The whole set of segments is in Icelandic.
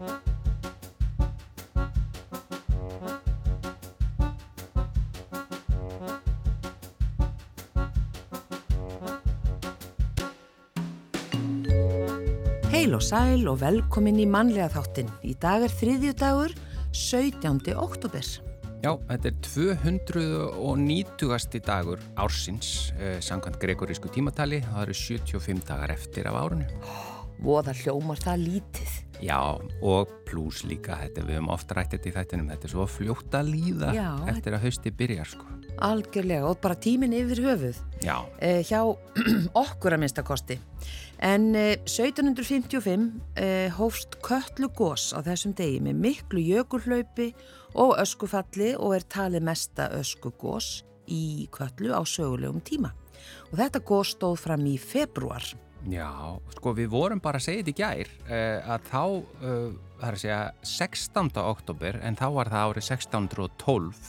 Heil og sæl og velkomin í mannlega þáttin. Í dag er þriðju dagur, 17. oktober. Já, þetta er 290. dagur ársins, eh, samkvæmt gregorísku tímatali. Það eru 75 dagar eftir af árunni. Voða hljómar það lítið. Já, og pluss líka, þetta við höfum ofta rættið í þættinum, þetta er svo fljótt að líða Já, eftir að hausti byrjar, sko. Algjörlega og bara tíminn yfir höfuð. Já, Eh, hjá okkur að minnstakosti. En eh, 1755 eh, hófst köllu gós á þessum degi með miklu jökulhlaupi og öskufalli og er talið mesta öskugós í köllu á sögulegum tíma. Og þetta gós stóð fram í februar. Já, sko við vorum bara að segja þetta í gær eh, að þá, uh, það er að segja 16. oktober, en þá var það árið 1612,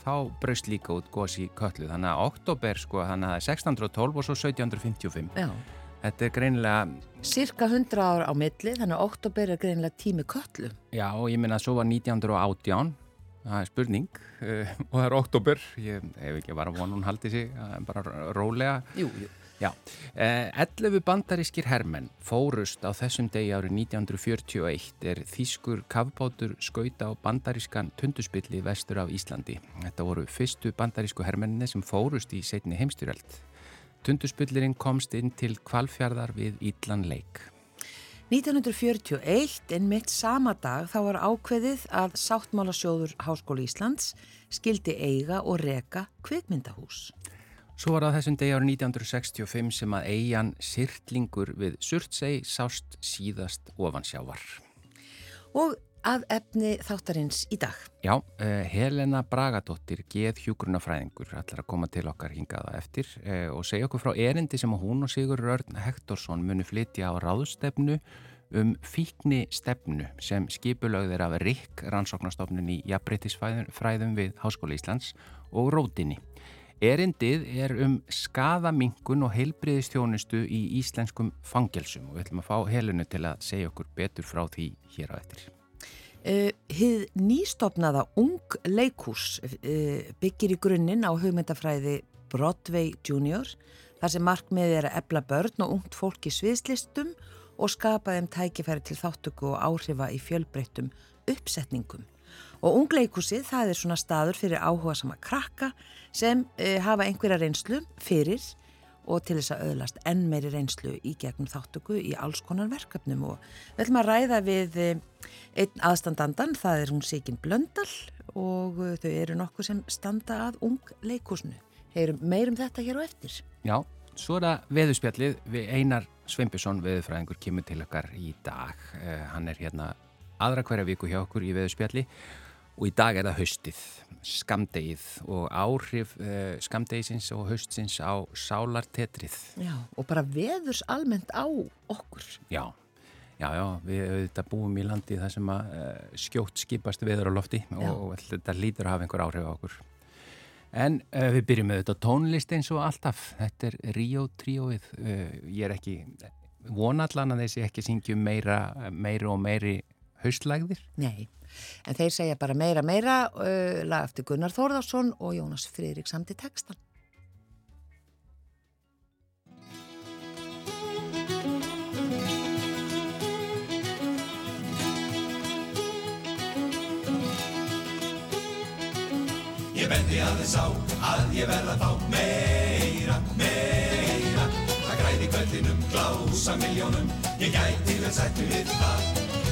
þá braust líka út gós í köllu, þannig að oktober, sko, þannig að það er 1612 og svo 1755. Já. Þetta er greinilega Cirka 100 ár á milli, þannig að oktober er greinlega tími köllu. Já, og ég minna að svo var 1918, það er spurning, uh, og það er oktober, ég hef ekki bara von hún haldi sig, uh, bara rólega. Jú, jú. Já, uh, 11 bandarískir hermenn fórust á þessum degi árið 1941 er þýskur kafbátur skauta á bandarískan tunduspilli vestur af Íslandi. Þetta voru fyrstu bandarísku hermenninni sem fórust í setni heimstyrjald. Tunduspillirinn komst inn til kvalfjörðar við Ídlan leik. 1941, en mitt sama dag, þá var ákveðið að Sáttmálasjóður Háskóli Íslands skildi eiga og reka kvikmyndahús. Svo var það þessum degi árið 1965 sem að eigin sirtlingur við Surtsey sást síðast ofansjávar. Og að efni þáttarins í dag. Já, uh, Helena Bragadóttir, geð hjúgrunafræðingur, ætlar að koma til okkar hingaða eftir uh, og segja okkur frá erindi sem hún og Sigur Rörn Hektorsson munu flytja á ráðstefnu um fíkni stefnu sem skipulögðir af RIK, rannsóknarstofnun í jafnbreytisfræðum við Háskóla Íslands og Rótinni. Erindið er um skadamingun og heilbriðistjónustu í íslenskum fangelsum og við ætlum að fá Helenu til að segja okkur betur frá því hér á eftir. Uh, hið nýstopnaða Ung Leikús uh, byggir í grunninn á hugmyndafræði Broadway Junior þar sem markmiðið er að ebla börn og ungt fólk í sviðslistum og skapa þeim tækifæri til þáttöku og áhrifa í fjölbreyttum uppsetningum. Og ungleikúsið það er svona staður fyrir áhuga sama krakka sem uh, hafa einhverja reynslu fyrir og til þess að öðlast enn meiri reynslu í gegnum þáttöku í alls konar verkefnum og við ætlum að ræða við uh, einn aðstandandan, það er hún Sigin Blöndal og uh, þau eru nokkuð sem standa að ungleikúsinu. Heyrum meirum þetta hér á eftir. Já, svo er það veðuspjallið við Einar Sveinbjörnsson veðufræðingur kemur til okkar í dag. Hann er hérna aðra hverja viku hjá okkur í veðuspjalli og í dag er það haustið, skamdegið og áhrif uh, skamdegisins og haustsins á sálartetrið. Já, og bara veðurs almennt á okkur. Já, já, já, við auðvitað búum í landi þar sem að uh, skjótt skipast veður á lofti og, Já. og þetta lítur að hafa einhver áhrif á okkur. En uh, við byrjum með þetta tónlist eins og alltaf. Þetta er Rio Tríóið. Uh, ég er ekki vonallan að þessi ekki syngjum meira, meiri og meiri haustlægðir. Nei, en þeir segja bara meira meira uh, lag eftir Gunnar Þórðarsson og Jónas Friðrik samt í textan. Ég bendi aðeins á að ég verða þá meira, meira Það græði kvöldinum, glása miljónum Ég gæti vel sættu við það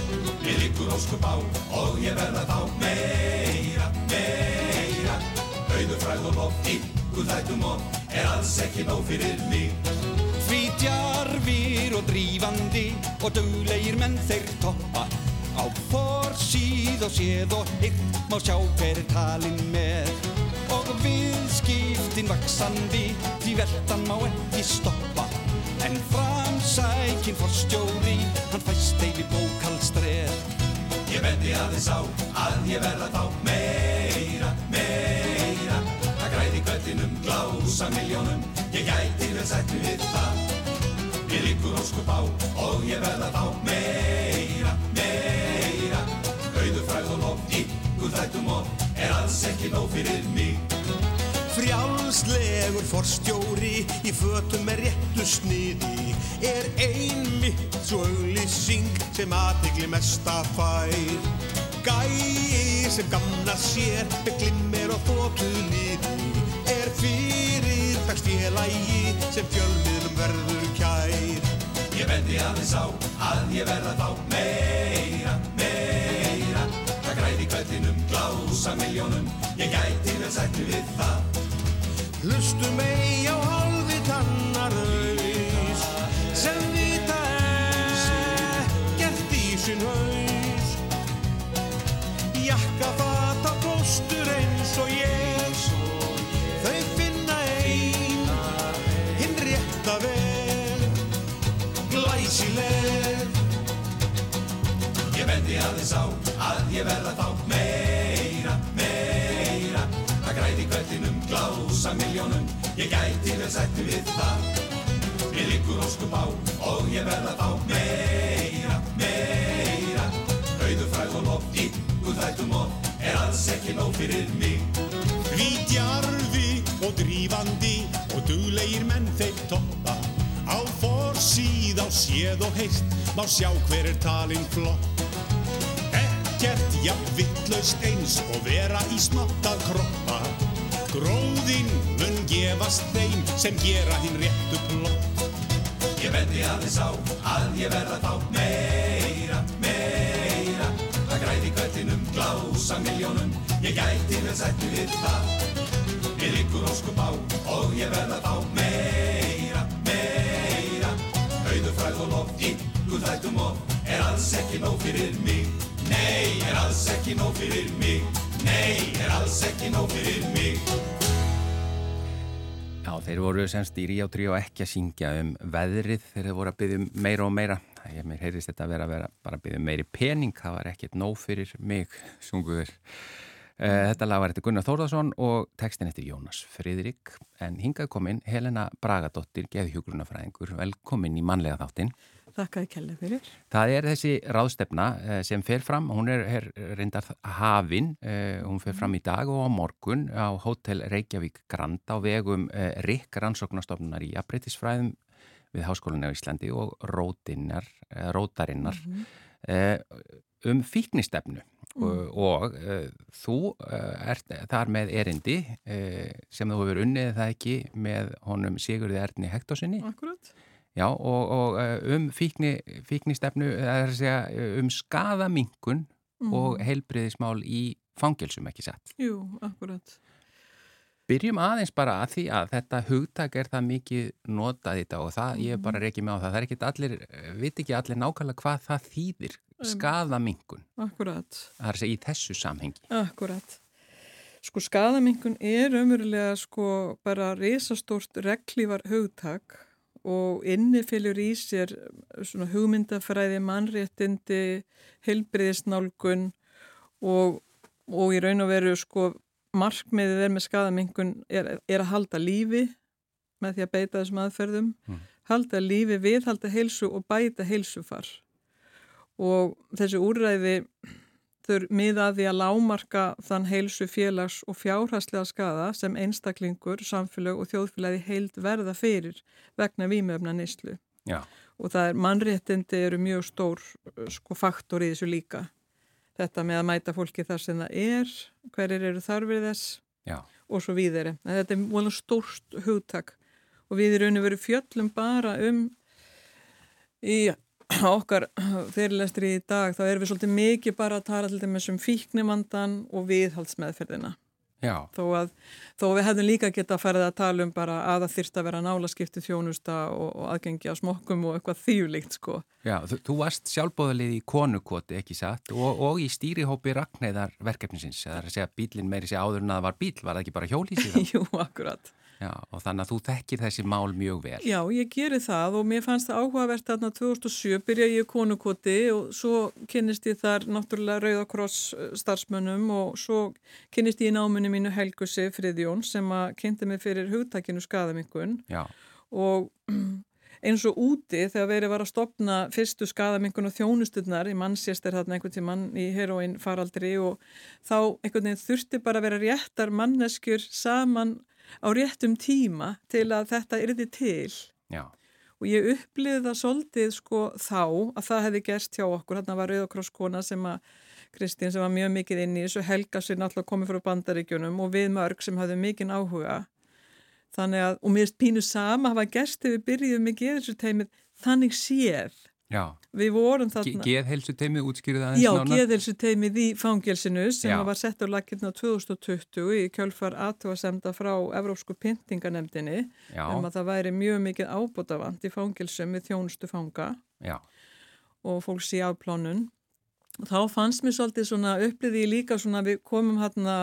Ég liggur óskup á og ég verða þá meira, meira. Auður fræð og lof, ykkur þættum og Er alls ekki nóg fyrir mig. Því djarfir og drífandi og duglegir menn þeir toppa Á forsíð og séð og hitt má sjá hver er talinn með. Og viðskiptin vaksandi því veltan má ekki stoppa. En framsækin forstjóri, hann fæst eili bókaldstreð Ég bendi aðeins á að ég verða þá meira, meira. Það græði kvöldinum, glása miljónum Ég gæti vel sættu við það. Ég liggur óskup á og ég verða þá meira, meira. Þættum og er alls ekki nóg fyrir mig. Forstjóri í fötum með réttu sniði er einmitt svo auglýsing sem aðtegli mesta fær. Gæi sem gamna sér með glimmer og þóttu liði er fyrirtagsfélagi sem fjölmiðlum verður kær. Ég bendi aðeins á að ég verða þá meira, meira. Það græði kvöldinum, glása miljónum, ég gæti vel sættu við það. Hlustu mei á hálfi tannaraus sem vita ekkert í sinn haus. Jakka fata postur eins og ég, þau finna ein, hinn rétta vel, glæsileg. Ég bendi aðeins á að ég verða þá glása miljónum, ég gæti vel sættu við það. Mér liggur óskup á og ég verða þá meira, meira. Rauðu fræð og lof, ykkur þættum og er alls ekki nóg fyrir mig. Því djarfi og drífandi og duglegir menn þeir toppa Á forsíð á séð og heilt má sjá hver er talinn flott Ekkert jafn vittlaust eins og vera í smátt að kroppa Gróðinn mun gefast þeim sem gera hinn réttu plott Ég bendi aðeins á að ég verða þá meira, meira. Það græði kvöldinum, glása miljónum, ég gæti vel sættu við það. Mér liggur óskup á og ég verða þá meira, meira. Auðu fræð og lof, ykkur þættum og er alls ekki nóg fyrir mig. Nei, er alls ekki nóg fyrir mig. Nei, er alls ekki nóg fyrir mig. Þeir voru semst í Ríó 3 og ekki að syngja um veðrið þegar þeir voru að byggja um meira og meira. Ég mér heyrðist þetta að vera, vera bara að byggja um meiri pening, það var ekkert nóg fyrir mig, sunguður. Þetta lag var eftir Gunnar Þórðarsson og textin eftir Jónas Friðrik. En hingað kominn Helena Bragadóttir, geðhjúgrunafræðingur, velkomin í mannlega þáttinn. Þakkaði kella fyrir. Það er þessi ráðstefna eh, sem fer fram, hún er, er reyndar hafin, eh, hún fer fram í dag og á morgun á Hotel Reykjavík Grand á vegum eh, Rikk rannsóknastofnunar í Abreitisfræðum við Háskólinni á Íslandi og rótinnar, rótarinnar mm -hmm. um fíknistefnu mm. og, og þú ert þar með erindi sem þú hefur unnið það ekki með honum Sigurði Erni Hektorsinni. Akkurat. Já, og, og um fíkni, fíknistefnu, það er að segja um skadamingun mm. og heilbriðismál í fangelsum, ekki satt? Jú, akkurat. Byrjum aðeins bara að því að þetta hugtak er það mikið notað í þetta og það, ég bara reykja mig á það, það er ekki allir, veit ekki allir nákvæmlega hvað það þýðir, skadamingun. Akkurat. Það er að segja í þessu samhengi. Akkurat. Sko skadamingun er umverulega sko bara risastórt reglívar hugtak og innifilur í sér svona hugmyndafræði, mannréttindi, heilbriðisnálgun og, og í raun og veru sko markmiðið er með skadamingun er, er að halda lífi með því að beita þessum aðferðum, mm. halda lífi við, halda heilsu og bæta heilsufar og þessi úrræði þau miða að lámarka þann heilsu félags og fjárhastlega skada sem einstaklingur, samfélag og þjóðfélagi heild verða fyrir vegna výmöfna neyslu. Já. Og það er mannréttindi eru mjög stór sko, faktor í þessu líka. Þetta með að mæta fólki þar sem það er, hverjir eru þarfir þess Já. og svo víðeri. Þetta er mjög stórst hugtak og við erum verið fjöllum bara um í okkar fyrirlestri í dag þá erum við svolítið mikið bara að tala til dæmis um fíknimandan og viðhaldsmeðferðina Já. þó að þó við hefðum líka geta að fara að tala um bara að það þyrst að vera nálaskipti þjónusta og, og aðgengi á smokkum og eitthvað þýjulíkt sko. Já, þú, þú varst sjálfbóðalið í konukoti ekki satt og, og í stýrihópi Ragnæðar verkefnisins, það er að segja bílinn meiri sé áður en að það var bíl, var það ekki bara hjólísið? Jú, akkurat. Já, og þannig að þú þekkir þessi mál mjög vel. Já, ég geri það og mér fannst það áhugavert að 2007 byrja ég konukoti og svo kynist ég þar náttúrulega Rauðakross starfsmönnum og svo kynist ég í námunni mínu Helgusi Friðjón sem að kynnti mig fyrir hugtakinu skadamingun og eins og úti þegar verið var að stopna fyrstu skadamingun og þjónusturnar í mannsjæstar þarna einhvern tímann í heroin faraldri og þá einhvern veginn þurfti bara að vera réttar manneskjur saman á réttum tíma til að þetta yrði til. Já. Og ég uppliði það svolítið sko þá að það hefði gerst hjá okkur. Þarna var Rauðakrosskona sem að Kristín sem var mjög mikið inn í þessu helga sér náttúrulega komið frá bandaríkjunum og við mörg sem hafði mikið áhuga þannig að, og mér pínu sama hafa gerst þegar við byrjuðum með geðhelsuteimið þannig séð Já, við vorum þarna. geðhelsuteimið útskýrið aðeins Já, nána geðhelsuteimið í fangelsinu sem Já. var sett á lakirna 2020 í kjölfar aðtúasemda frá Evrópsku pyntinganemdini um að það væri mjög mikið ábútafant í fangelsum við þjónustu fanga já, og fólks í afplánun. Þá fannst mér svolítið svona uppliði ég líka svona við komum hérna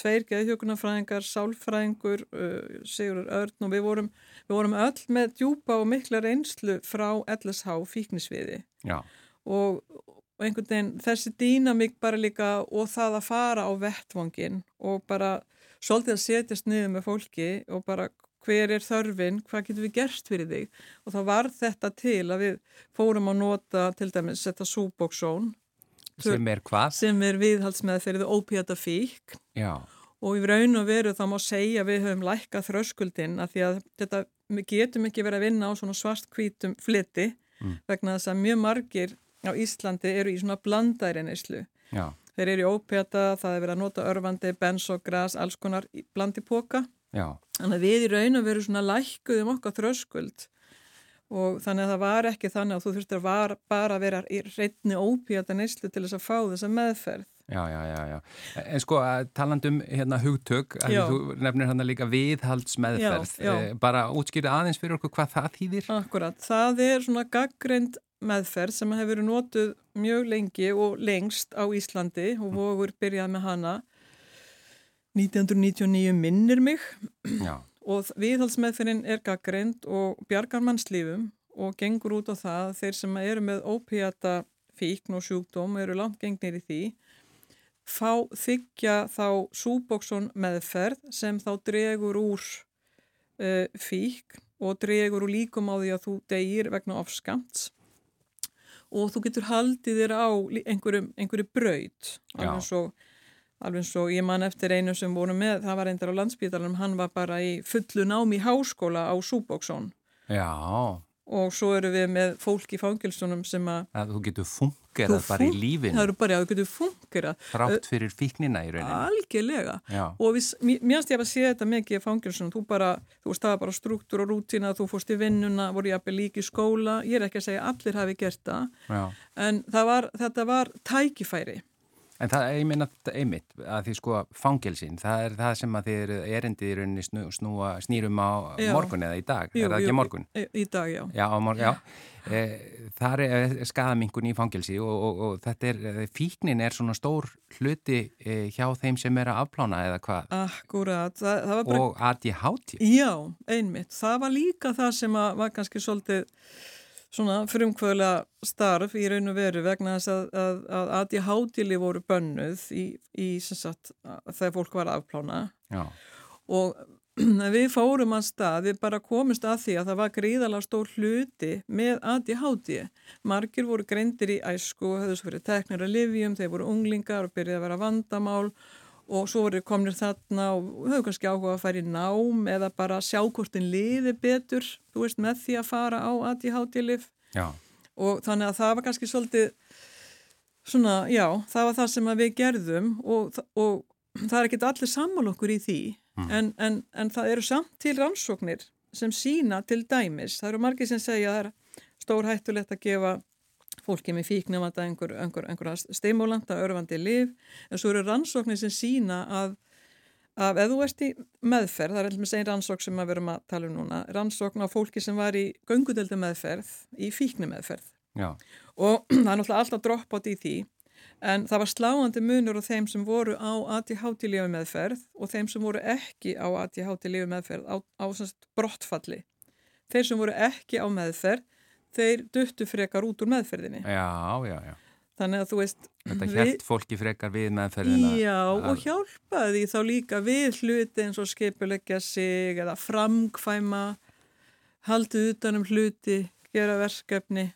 tveir geðhjókunarfræðingar, sálfræðingur, uh, Sigurður Örn og við vorum, við vorum öll með djúpa og mikla reynslu frá LSH fíknisviði. Og, og einhvern veginn þessi dýnamík bara líka og það að fara á vettvangin og bara svolítið að setjast niður með fólki og bara hver er þörfin, hvað getur við gert fyrir þig? Og þá var þetta til að við fórum að nota til dæmis þetta súbóksón sem er hvað? sem er viðhaldsmeðferðið ópíata fík Já, og í raun og veru þá má segja við höfum lækkað þröskuldin að því að þetta, við getum ekki verið að vinna á svona svartkvítum fliti Mm. vegna þess að mjög margir á Íslandi eru í svona blandæri neyslu. já, Þeir eru í ópjata, það er verið að nota örfandi, bensogras, alls konar blandi póka. já, Þannig að við í raun og veru svona lækkuðum okkar þröskuld og þannig að það var ekki þannig að þú þurftir að var, bara vera í reytni ópjata neyslu til þess að fá þessa meðferð. Já, já, já, já. En sko, talandum hérna hugtök, þú nefnir hérna líka viðhaldsmeðferð, Já, já. Eh, bara útskýrið aðeins fyrir okkur hvað það þýðir? Akkurat, það er svona gaggreind meðferð sem hefur verið notuð mjög lengi og lengst á Íslandi og vogur byrjað með hana 1999 minnir mig Já, og viðhaldsmeðferðin er gaggreind og bjargar mannslífum og gengur út á það að þeir sem eru með ópíata fíkn og sjúkdóm eru langt gengnir í því fá þykja þá súbóksson meðferð sem þá dregur úr uh, fíkn og dregur úr líkum á því að þú degir vegna ofskamts. Og þú getur haldið þér á einhverju braut. Já. alveg alveg svo ég man eftir einu sem voru með það var reyndar á landsbítalanum, hann var bara í fullu nám í háskóla á Súbóksson já, og svo eru við með fólk í fangilsunum sem að þú getur fungerað bara í lífinu, það eru bara að þú getur fungerað þrátt fyrir fíknina í rauninni. algjörlega. Já, og mér finnst ég að sé þetta mikið í fangilsunum, þú bara, þú veist það var bara struktúr og rútína, þú fórst í vinnuna voru jafnvel líki í skóla, ég er ekki að segja að allir hafi gert það, já. en það var, þetta var tækifæri En það, ég meina einmitt, að því sko fangelsin, það er það sem að þið eru erindið í rauninni snú, snúa, snýrum á Já. morgun eða í dag, Jú, er það ekki jú, morgun? í, í dag, já Já, morgun, já. E, það er skadamingun í fangelsi og, og, og þetta er, eh, fíknin er svona stór hluti e, hjá þeim sem er að afplána eða hvað, Akkurat, það, það var bara og ADHD. Já, einmitt. Það var líka það sem að var kannski svolítið svona frumkvöðlega starf í raun og veru vegna þess að, að, að ADHD-li voru bönnuð í, í sagt, þegar fólk var afplána. Já, og við fórum að stað, við bara komumst að því að það var gríðalega stór hluti með ADHD. Margir voru greindir í æsku höfðu svo fyrir teknir að livjum, þeir voru unglingar og byrjaði að vera vandamál. og svo voru komnir þarna og höfðu kannski áhuga að fara í nám eða bara sjá hvort en liði betur, þú veist, með því að fara á ADHD-lif og þannig að það var kannski svolítið svona, já, það var það sem við gerðum og, og það er ekki allir sammál okkur í því. En, en, en það eru samt til rannsóknir sem sína til dæmis, það eru margir sem segja að það er stór hættulegt að gefa fólki með fíknum að það einhver, einhver, einhver stimulanta, örfandi liv en svo eru rannsóknir sem sína að að ef þú ert í meðferð, það er alltaf með segin rannsókn sem við verum að tala um núna, rannsókn á fólki sem var í göngudeldi meðferð, í fíkni meðferð já, og það er náttúrulega alltaf droppátt í því en það var sláandi munur á þeim sem voru á ADHD-lífi meðferð og þeim sem voru ekki á ADHD-lífi meðferð á, á brottfalli. Þeir sem voru ekki á meðferð, þeir duttu frekar út úr meðferðinni. já, já, já. Þannig að þú veist... Þetta hjælt fólki frekar við meðferðina. Já, og að- hjálpaði þá líka við hluti eins og skipuleggja sig eða framkvæma haldið utanum hluti, gera verkefni.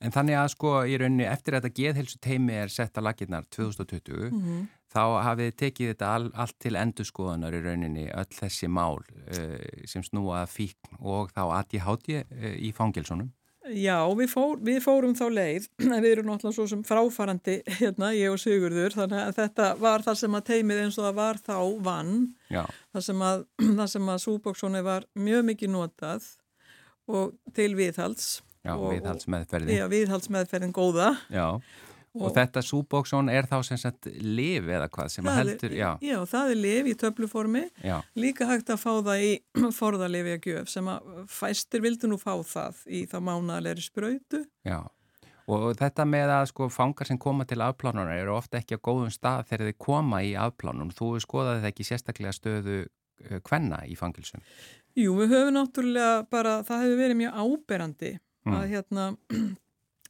En þannig að sko í rauninni eftir að þetta geðhelsu teimi er sett að laginnar 2020 mm -hmm. þá hafið tekið þetta all, allt til endurskoðanar í rauninni öll þessi mál uh, sem snúa fíkn og þá aðti háti uh, í fangilsónum. Já, við, fór, við fórum þá leið, við erum náttúrulega svo sem fráfarandi hérna, ég og Sigurður, þannig að þetta var það sem að teimið eins og það var þá vann, það sem að, að súbóksónu var mjög mikið notað og til viðhalds. Já, og, viðhaldsmeðferðin. Já, viðhaldsmeðferðin góða. Já. Og, og þetta súbóksón er þá sem sagt liv eða hvað sem að heldur, já. Já, það er liv í töfluformi, já. líka hægt að fá það í forðarlifi að gjöf sem að fæstir vildu nú fá það í þá mánalegri spröytu. Já, og þetta með að sko fangar sem koma til afplánunar eru ofta ekki á góðum stað þegar þeir koma í afplánun. Þú skoðaði það ekki sérstaklega stöðu hvenna í fangilsum? Jú, við höfum náttúrulega bara, það hefur verið mjög áberandi mm. að hérna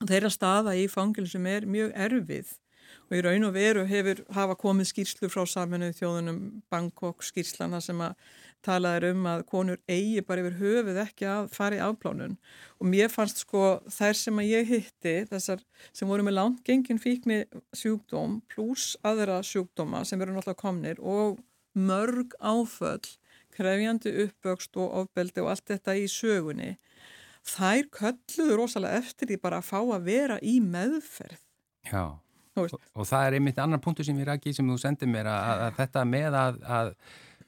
þeirra staða í fangilsum er mjög erfið. Og í raun og veru hefur hafa komið skýrslu frá saminuð þjóðunum Bangkok skýrslana sem að talaður um að konur eigi bara yfir höfuð ekki að fara í afplánun. Og mér fannst sko þær sem að ég hitti þessar sem voru með langt gengin fíkni sjúkdóm pluss aðra sjúkdóma sem eru náttúrulega komnir og mörg áföll krefjandi uppvöxt og ofbeldi og allt þetta í sögunni þær kölluður rosalega eftir því bara að fá að vera í meðferð. Já, og, og það er einmitt annar punktu sem ég rækki sem þú sendið mér að, að, að þetta með að, að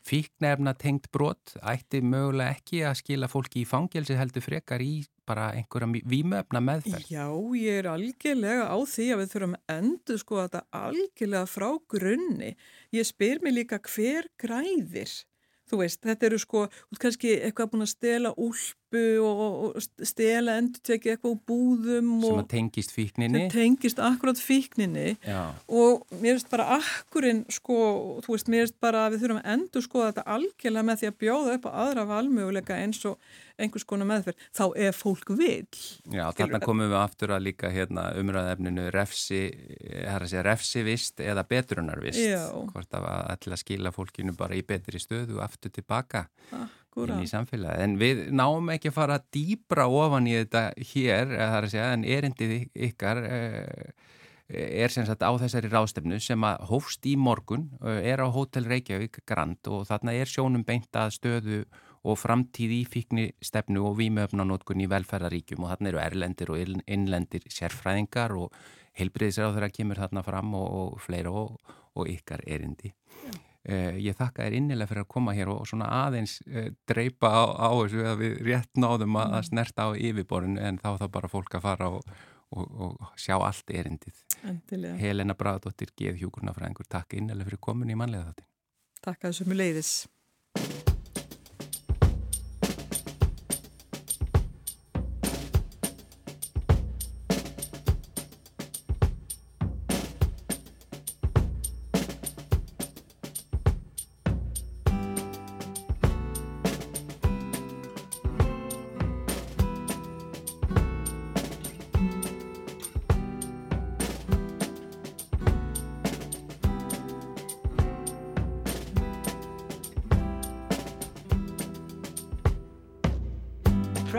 fíknefna tengt brot ætti mögulega ekki að skila fólki í fangelsi heldur frekar í bara einhverja výmöfna meðferð. Já, ég er algjörlega á því að við þurfum endur sko að þetta algjörlega frá grunni. Ég spyr mér líka hver græðir Þú veist, þetta eru sko, kannski eitthvað búin að stela úlpu og, og stela endur tekið eitthvað úr búðum. Sem að tengist fíkninni. Sem tengist akkurat fíkninni Já. og mér finnst bara akkurinn sko, þú veist, mér finnst bara að við þurfum að endur sko þetta algjörlega með því að bjóða upp á aðra valmöguleika eins og einhvers konar meðferð, þá er fólk vil. Já, þarna komum við aftur að líka hérna, umræðefninu refsi, refsivist eða betrunarvist. Já. Hvort að ætla að skila fólkinu bara í betri stöðu aftur tilbaka Akkurat. Inn í samfélagi. En við náum ekki að fara dýbra ofan í þetta hér, segja, en erindið ykkar eh, er sem sagt á þessari rástefnu sem að hófst í morgun, eh, er á Hotel Reykjavík Grand og þarna er sjónum beint að stöðu og framtíð í fíkni stefnu og výmöfnanótkun í velferðaríkjum og þarna eru erlendir og innlendir sérfræðingar og heilbriðisra á þeirra kemur þarna fram og, og fleira og, og ykkar erindi. Uh, ég þakka þér innilega fyrir að koma hér og svona aðeins uh, dreipa á, á þessu að við rétt náðum að, að mm. snerta á yfirborun en þá þá bara fólk að fara og, og sjá allt erindið. Endilega. Helena Bradóttir, Geð Hjúkurnafræðingur, takk innilega fyrir komin í manlega þáttin. Takk að þessu mjög leiðis.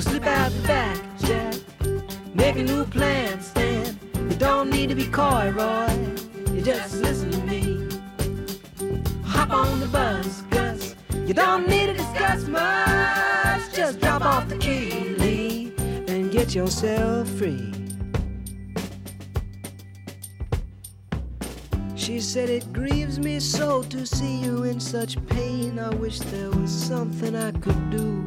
slip out the back, Jack. Make a new plan, Stan. You don't need to be coy, Roy. You just listen to me. Hop on the bus, Gus. You don't need to discuss much. just drop off the key, Lee, and get yourself free. She said, It grieves me so to see you in such pain. I wish there was something I could do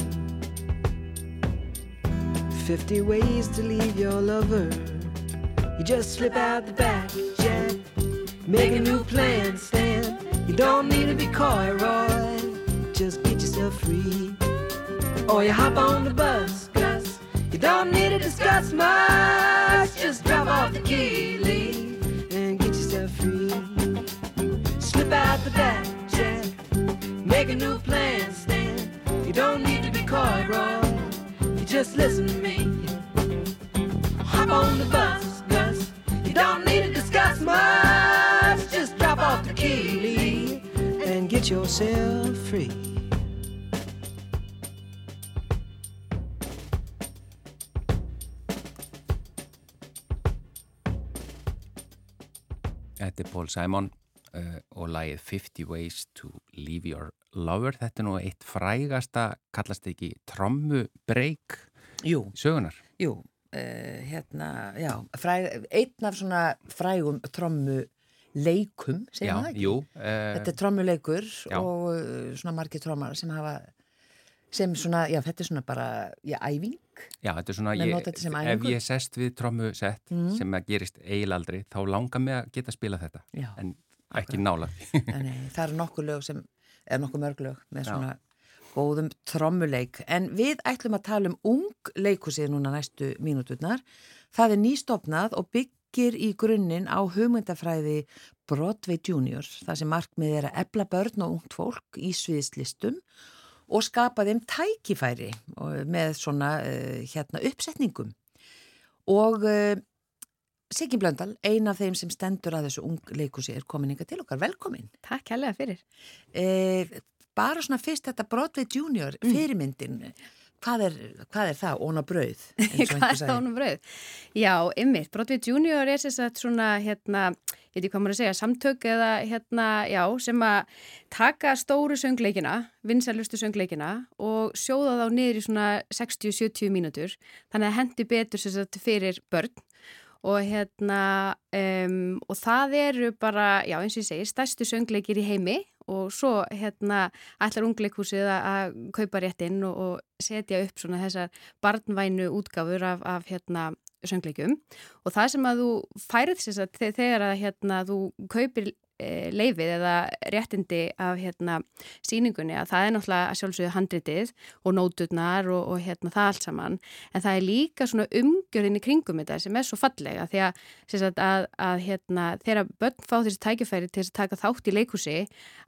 50 ways to leave your lover. You just slip out the back, Jack. Make a new plan, Stan. You don't need to be coy, Roy. Just get yourself free. Or you hop on the bus, Gus. You don't need to discuss much. Just drop off the key, Lee, and get yourself free. Slip out the back, Jack. Make a new plan, Stan. You don't need to be coy, Roy. Just listen to me. Hop on the bus, Gus. You don't need to discuss much. Just drop off the key, and get yourself free. Þetta er Paul Simon uh, og lagið 50 Ways to Leave Your Lover. Þetta er nú eitt frægasta, kallast ekki trommubreik sögunar. jú, uh, hérna, já, fræg, einn af svona frægum trommu leikum, segir maður ekki? jú. Uh, Þetta er trommuleikur Já. og uh, svona margir trommar sem hafa, sem svona, já, þetta er svona bara, já, æfing. Já, þetta er svona, ég, þetta ef ég sest við trommusett Mhm. sem að gerist eiginlega aldrei, þá langar mig að geta spila þetta, Já, en ekki nála nei, það eru nokkuð lög sem, eða nokkuð mörg lög með Já. svona góðum trommuleik. En við ætlum að tala um ung leikusið núna næstu mínúturnar. Það er nýstopnað og byggir í grunninn á hugmyndafræði Broadway Junior, það sem markmið er að ebla börn og ungt fólk í sviðslistum og skapa þeim tækifæri með svona uh, hérna uppsetningum. Og uh, Siggi Blöndal, ein af þeim sem stendur að þessu ung leikusi er komin inga til okkar. Velkomin. Takk helga fyrir. Eh, bara svona fyrst þetta Broadway Junior fyrirmyndin, hvað er, hvað er það? Óna brauð, Hvað er það honum brauð? Já, ymmið, Broadway Junior er sér satt svona, hérna, ég veit ekki hvað maður að segja, samtök eða, hérna, já, sem að taka stóru söngleikina, vinsælustu söngleikina og sjóða þá niður í svona 60-70 mínútur, þannig að hendi betur sér satt fyrir börn og hérna, um, og það eru bara, já, eins og ég segi, stærstu söngleikir í heimi. Og svo hérna ætlar ungleikúsið að- kaupa réttinn og, og setja upp svona þessar barnvænu útgáfur af, af hérna söngleikum og það sem að þú færið sér þegar að hérna þú kaupir leifið eða réttindi af hérna síningunni að það er náttúrulega sjálfsögðu handritið og nóturnar og, og hérna það allt saman. En það er líka svona umgjörðin í kringum þetta sem er svo fallega því að, að, að hérna þegar börn fá þessi tækifæri til þess að taka þátt í leikúsi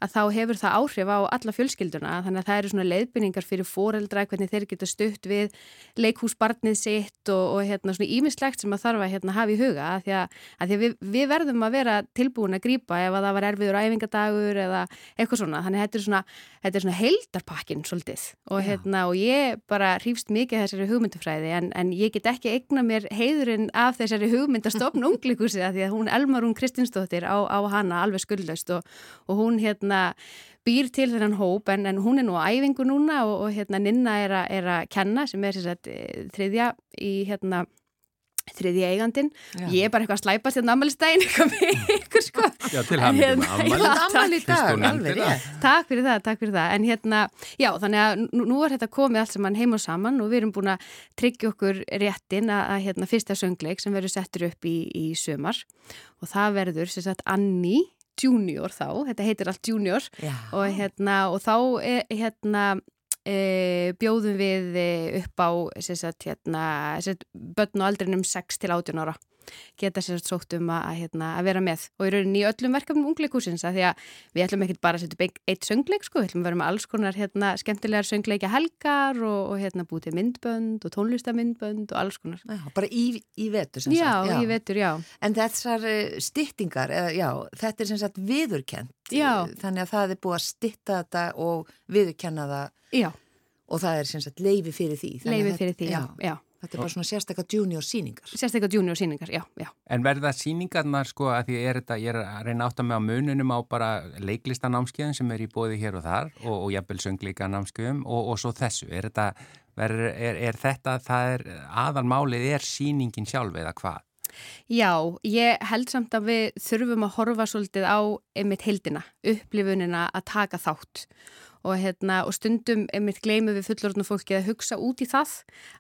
að þá hefur það áhrif á alla fjölskylduna. Þannig að það eru svona leiðbynningar fyrir foreldra hvernig þeir geta stutt við leikhúsbarnið sitt og, og hérna svona ímislegt sem að þarf að hérna, hafa í huga. Að því að, því við, við verðum að vera tilbúin að grípa ef að það var erfiður æfingadagur eða eitthvað svona. Þannig að þetta er svona, þetta er svona heildarpakkin svolítið. Og, hérna, og ég bara hrýfst mikið þessari hugmyndufræði en, en ég get ekki eigna mér heiðurinn af þessari hugmyndastofn unglíkusi að því að hún Elmar hún Kristinsdóttir á, á hana alveg skuldlaust og, og hún hérna býr til þennan hóp en, en hún er nú á æfingu núna og, og hérna Ninna er, er að kenna sem er sem sagt, eh, þriðja í hérna þriðji eigandin. Já. Ég er bara eitthvað að slæpast hérna ammælistæðin eitthvað sko. Já, til hamingju hérna, ammæli í dag, alveg rétt. Takk fyrir það, takk fyrir það. En hérna, já, þannig að nú, er þetta komið allt saman heim og saman og við erum búin að tryggja okkur réttin að, að hérna, fyrsta söngleik sem verður settur upp í, í sömar og það verður sem sagt Annie Junior þá, þetta heitir allt Junior og hérna, og þá er, hérna E, bjóðum við e, upp á sagt, hérna, sagt, börn og aldrinum 6 til 18 ára geta sér sótt um að, hérna, að vera með og í rauninni í öllum verkefnum ungleikúsins að því að við ætlum ekki bara að setja upp eitt söngleik sko, við ætlum að vera með alls konar hérna, skemmtilegar söngleika helgar og, og hérna, bútið myndbönd og tónlistamyndbönd og alls konar. Já, bara í, í vetur sem Já, sagt. í vetur, já. En þessar styttingar, eða, já, þetta er sem sagt viðurkent. Já. Þannig að það er búið að stytta þetta og viðurkenna það Já, og það er sem sagt leifi fyrir því. Leifi fyrir því, já, já. Þetta er bara svona sérstakka junior síningar. Sérstaklega junior síningar, já, já. En verða síningarnar sko að því er þetta, ég er að reyna átt að með á mununum á bara leiklistanámskeiðum sem er í bóði hér og þar og, og jafnvel söngleikanámskeiðum og, og svo þessu. Er þetta, ver, er, er þetta, það er, aðalmálið er síningin sjálf eða hvað? Já, ég held samt að við þurfum að horfa svolítið á einmitt heildina, upplifunina að taka þátt og, hérna, og stundum einmitt gleymum við fullorðnum fólki að hugsa út í það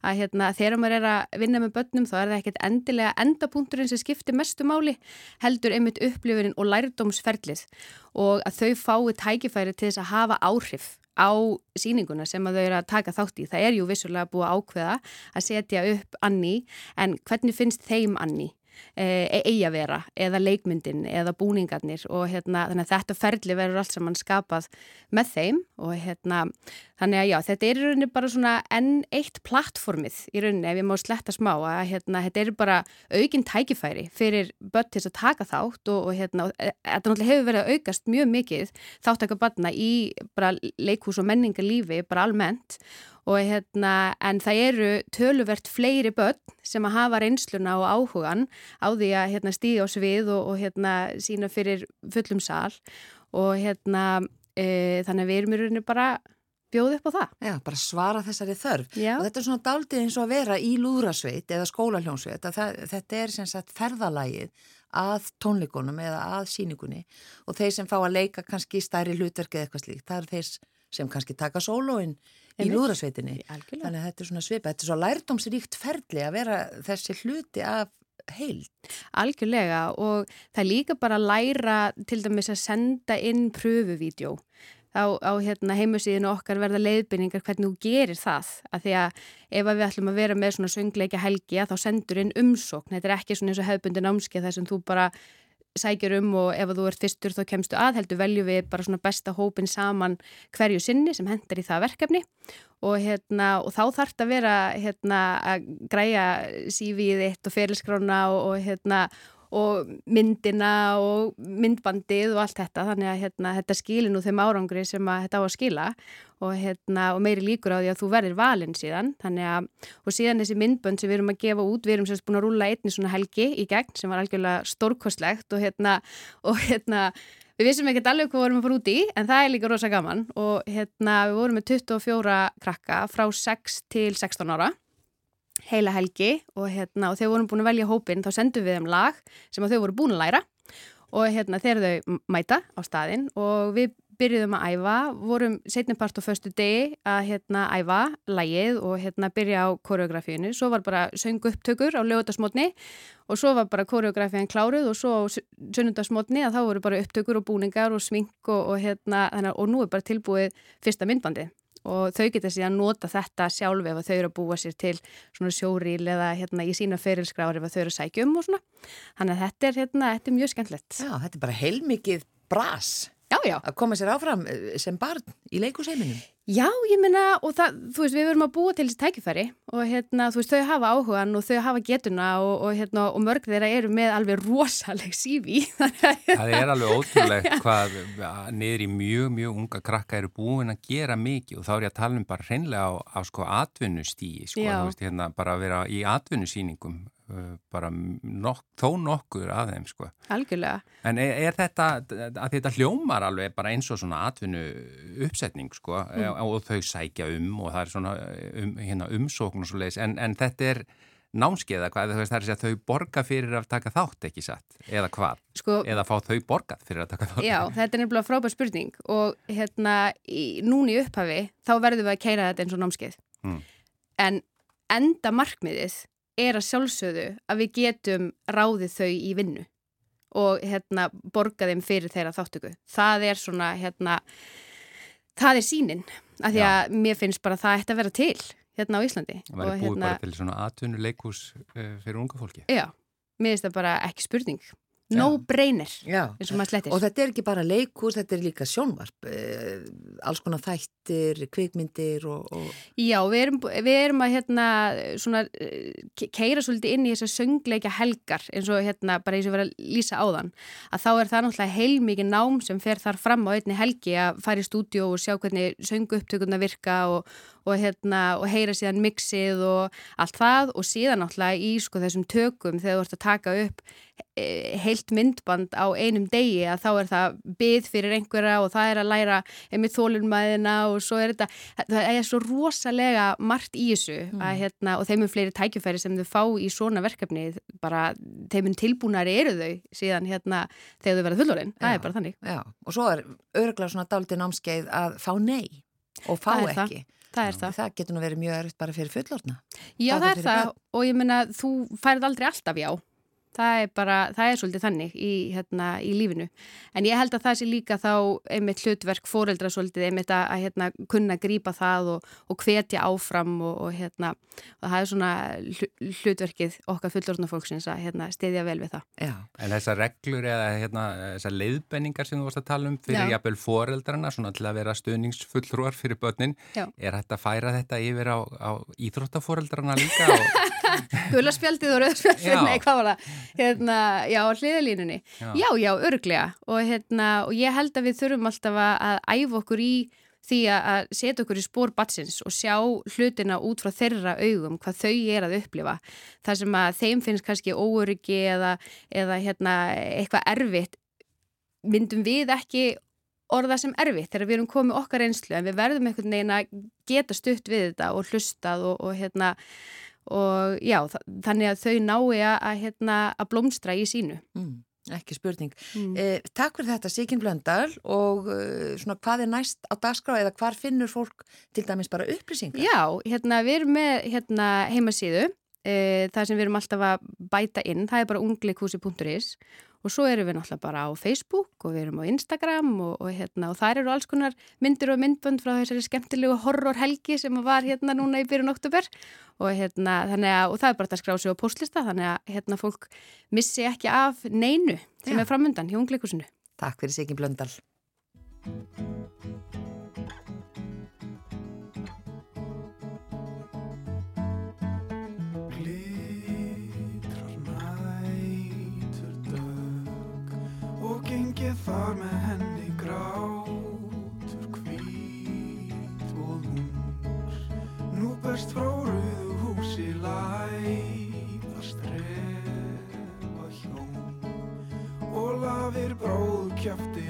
að hérna, þegar maður er að vinna með börnum þá er það ekkert endilega endapunkturinn sem skiptir mestu máli, heldur einmitt upplifunin og lærdómsferlið og að þau fái tækifæri til þess að hafa áhrif á síninguna sem að þau eru að taka þátt í. Það er jú vissulega búið ákveða að setja upp Anni en hvernig finnst þeim Anni? Eigi að vera eða leikmyndin eða búningarnir og hérna þetta ferli verður allt saman skapað með þeim og hérna þannig að já þetta er í rauninni bara svona enn eitt plattformið í rauninni ef ég má sletta smá að hérna þetta er bara aukinn tækifæri fyrir börn til að taka þátt og, og hérna og, e, þetta náttúrulega hefur verið að aukast mjög mikið þáttaka barna í bara leikhús og menningarlífi bara almennt og hérna en það eru töluvert fleiri börn sem að hafa reynsluna og áhugan á því að hérna stíða á svið og, og hérna sína fyrir fullum sal og hérna e, þannig að við erum í rauninu bara bjóð upp á það. Já, bara svara þessari þörf. Já. Og þetta er svona daldið eins og að vera í lúðrasveit eða skólaljónsveit. þetta er sem sagt ferðalagið að tónleikunum eða að síningunni og þeir sem fá að leika kannski stærri hlutverk eða eitthvað slíkt, það er þeir sem kannski taka sólóin í lúðrasveitinni. Þannig að þetta er svona svipa. Þetta er svo lærdómsríkt ferli að vera þessi hluti af heild. Algjörlega og það er líka bara að læra til dæmis að senda inn pröfuvídjó. Á, á hérna, heimusíðinu okkar verða leiðbynningar hvernig þú gerir það. Að því að ef við ætlum að vera með svona söngleika helgi að þá sendur inn umsókn. Þetta er ekki svona eins og hefbundi námskeið þar sem þú bara sækjur um og ef þú ert fyrstur þá kemstu að heldur veljum við bara svona besta hópin saman hverju sinni sem hendar í það verkefni. Og, hérna, og þá þarf þetta að vera hérna, að græja CV-ið þitt og ferilskrána og, og, hérna, og myndina og myndbandið og allt þetta. Þannig að hérna, þetta skilir nú þeim árangri sem að þetta á að skila. Og, hérna, og meiri líkur á því að þú verðir valinn síðan. Að, og síðan þessi myndbönd sem við erum að gefa út, við erum sérst búin að rúla einni svona helgi í gegn sem var algjörlega stórkostlegt og hérna, og hérna Við vissum ekkert alveg hvað vorum að fara út í en það er líka rosa gaman. Og hérna við vorum með 24 krakka frá 6 til 16 ára heila helgi og, hérna, og þegar vorum búin að velja hópin þá sendum við þeim lag sem þau voru búin að læra. Og hérna þegar þau mæta á staðin og við byrjuðum að æfa, vorum setnipart á föstu degi að hérna æfa lægið og hérna byrja á koreografíinu, svo var bara söngu upptökur á lögutasmotni og svo var bara koreografían kláruð og svo á sunnundasmotni að þá voru bara upptökur og búningar og smink og, og hérna og nú er bara tilbúið fyrsta myndbandi og þau geta síðan nota þetta sjálf ef þau eru að búa sér til svona sjóríl eða hérna í sína ferilskráður ef þau eru að sækja um og svona. Þannig að þetta er, hérna, þetta er mjög skemmtilegt. Já, þetta er bara heilmikið bras Já, já. að koma sér áfram eh, sem barn í leikúseiminum. Já, ég minna og það, þú veist, við verum að búa til þessi tækifæri og hérna, þú veist, þau hafa áhugan og þau hafa getuna og, og hérna, og mörg þeirra eru með alveg rosaleg sífi. Það er alveg ótrúlegt hvað niður í mjög, mjög unga krakka eru búin að gera mikið og þá er ég að tala um bara hreinlega á, á sko atvinnustíi, sko, Já. þú veist, hérna bara að vera í atvinnusýningum, bara nok þó nokkur að þeim, sko. Algjörlega. En er, er þetta, að þetta hljómar alveg bara eins og svona atvinnu uppsetning, sko, Mm. og þau sækja um og það er svona um, hérna, umsókn og svo leiðis, en, en þetta er námskeiða, hvað, það er að þau borga fyrir að taka þátt, ekki satt, eða hvað, Sko, eða fá þau borgað fyrir að taka þátt. Já, þetta er nefnilega frábær spurning og hérna, í, núni upphafi þá verðum við að keira þetta eins og námskeið Mm. en enda markmiðið er að sjálfsögðu að við getum ráðið þau í vinnu og hérna borga þeim fyrir þeirra þáttöku það er svona hérna það er sínin, af því Já. að mér finnst bara að það ætti að vera til hérna á Íslandi Það væri búið bara til svona atvinnuleikús uh, fyrir unga fólki. Já, mér finnst það bara ekki spurning no brainer og þetta er ekki bara leikús, þetta er líka sjónvarp, eh, alls konar þættir, kvikmyndir og... og... Já, við erum, við erum að hérna svona ke- keira svolítið inn í þessar söngleikja helgar eins og hérna bara eins og vera að lýsa áðan að þá er það náttúrulega heilmikið nám sem fer þar fram á einni helgi að fara í stúdíu og sjá hvernig söngu upptökuna virka og, og hérna og heyra síðan mixið og allt það og síðan náttúrulega í sko þessum tökum þegar þú ert að taka upp e, heilt myndband á einum degi að þá er það byð fyrir einhverja og það er að læra einmitt þólunmaðina og svo er þetta það er svo rosalega margt í þessu að, hérna, og þeim er fleiri tækjufæri sem þau fá í svona verkefni bara þeim er tilbúnari eru þau síðan hérna þegar þau verða fullorinn það er bara þannig. Já, og svo er örglega svona dálítið námskeið að fá nei og fá er það. Það er það. Það getur nú verið mjög erfitt bara fyrir fullorna. Já, það þá er það og ég meina þú færð aldrei alltaf já. Það er bara, það er svolítið þannig í, hérna, í lífinu. En ég held að það sé líka þá einmitt hlutverk fóreldra svolítið einmitt að, að hérna, kunna grípa það og, og hvetja áfram og, og, hérna, og það er svona hlu- hlutverkið okkar fullorðna fólksins að hérna, stiðja vel við það. Já, En þessar reglur eða hérna, þessar leiðbenningar sem þú varst að tala um fyrir jafnvel foreldrarna, svona til að vera stuðningsfulltrúar fyrir börnin, Já. er hægt að færa þetta yfir á, á íþróttaforeldrarna líka og Gulaspjaldið og rauðspjaldið, nei hvað var það? Hérna, já, hliðalínunni. Já. Já, já, örglega og, hérna, og ég held að við þurfum alltaf að, æfa okkur í því að setja okkur í spór batsins og sjá hlutina út frá þeirra augum, hvað þau er að upplifa. Það sem að þeim finnst kannski óöryggi eða, eða hérna, eitthvað erfitt myndum við ekki orða sem erfitt þegar við erum komið okkar einslu en við verðum einhvern veginn að geta stutt við þetta og hlustað og, og hérna og já, þa- þannig að þau nái að, hérna, að blómstra í sínu. mm, ekki spurning. Mm. Eh, takk fyrir þetta Sigyn Blöndal og eh, svona hvað er næst á dagskrá eða hvar finnur fólk til dæmis bara upplýsingar? Já, hérna, við erum með hérna, heimasíðu, e, það sem við erum alltaf að bæta inn, það er bara ungleikúsi.is og svo erum við náttúrulega bara á Facebook og við erum á Instagram og, og, hérna, og þar eru alls konar myndir og myndbönd frá þessari skemmtilegu horrorhelgi sem var hérna núna í byrjun oktober og, hérna, og það er bara að skrá sig á postlista þannig að hérna, fólk missi ekki af neinu sem Já. er framundan hjá ungleikúsinu. Takk fyrir Sigyn Blöndal. Berst frá rauðu húsi læða strefa hjón og lafir bróð kjafti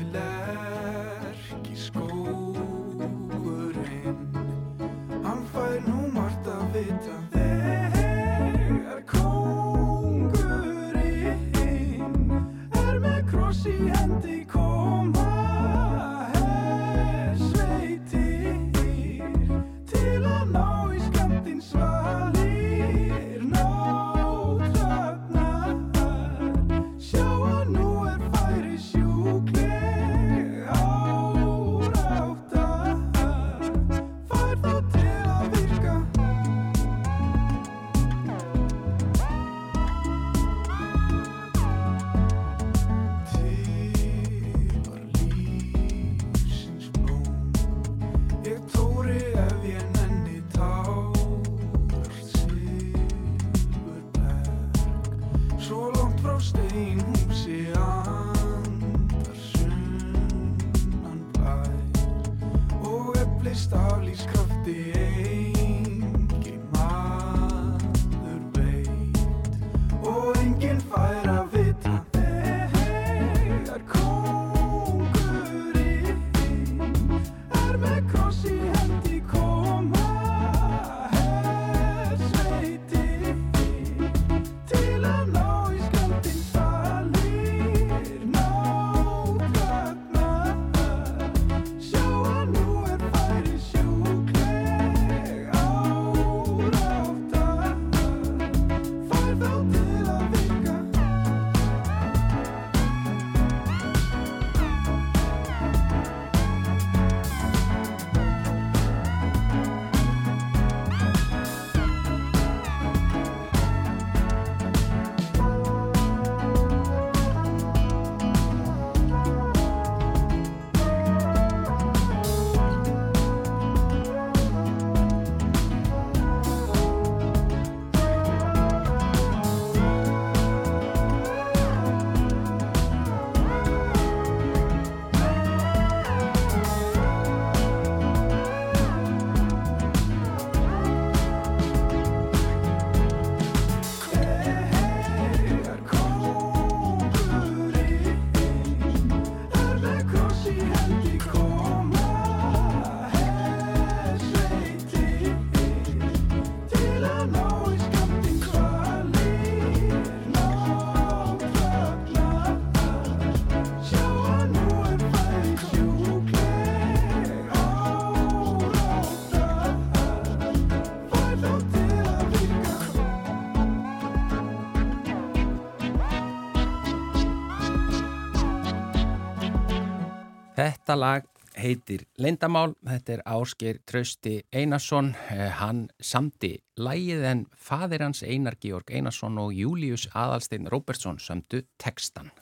Þetta lag heitir Leindamál, þetta er Ásgeir Trausti Einarsson, eh, hann samti lægið en fadir hans Einar Georg Einarsson og Július Adalstein Róbertsson sömdu tekstan.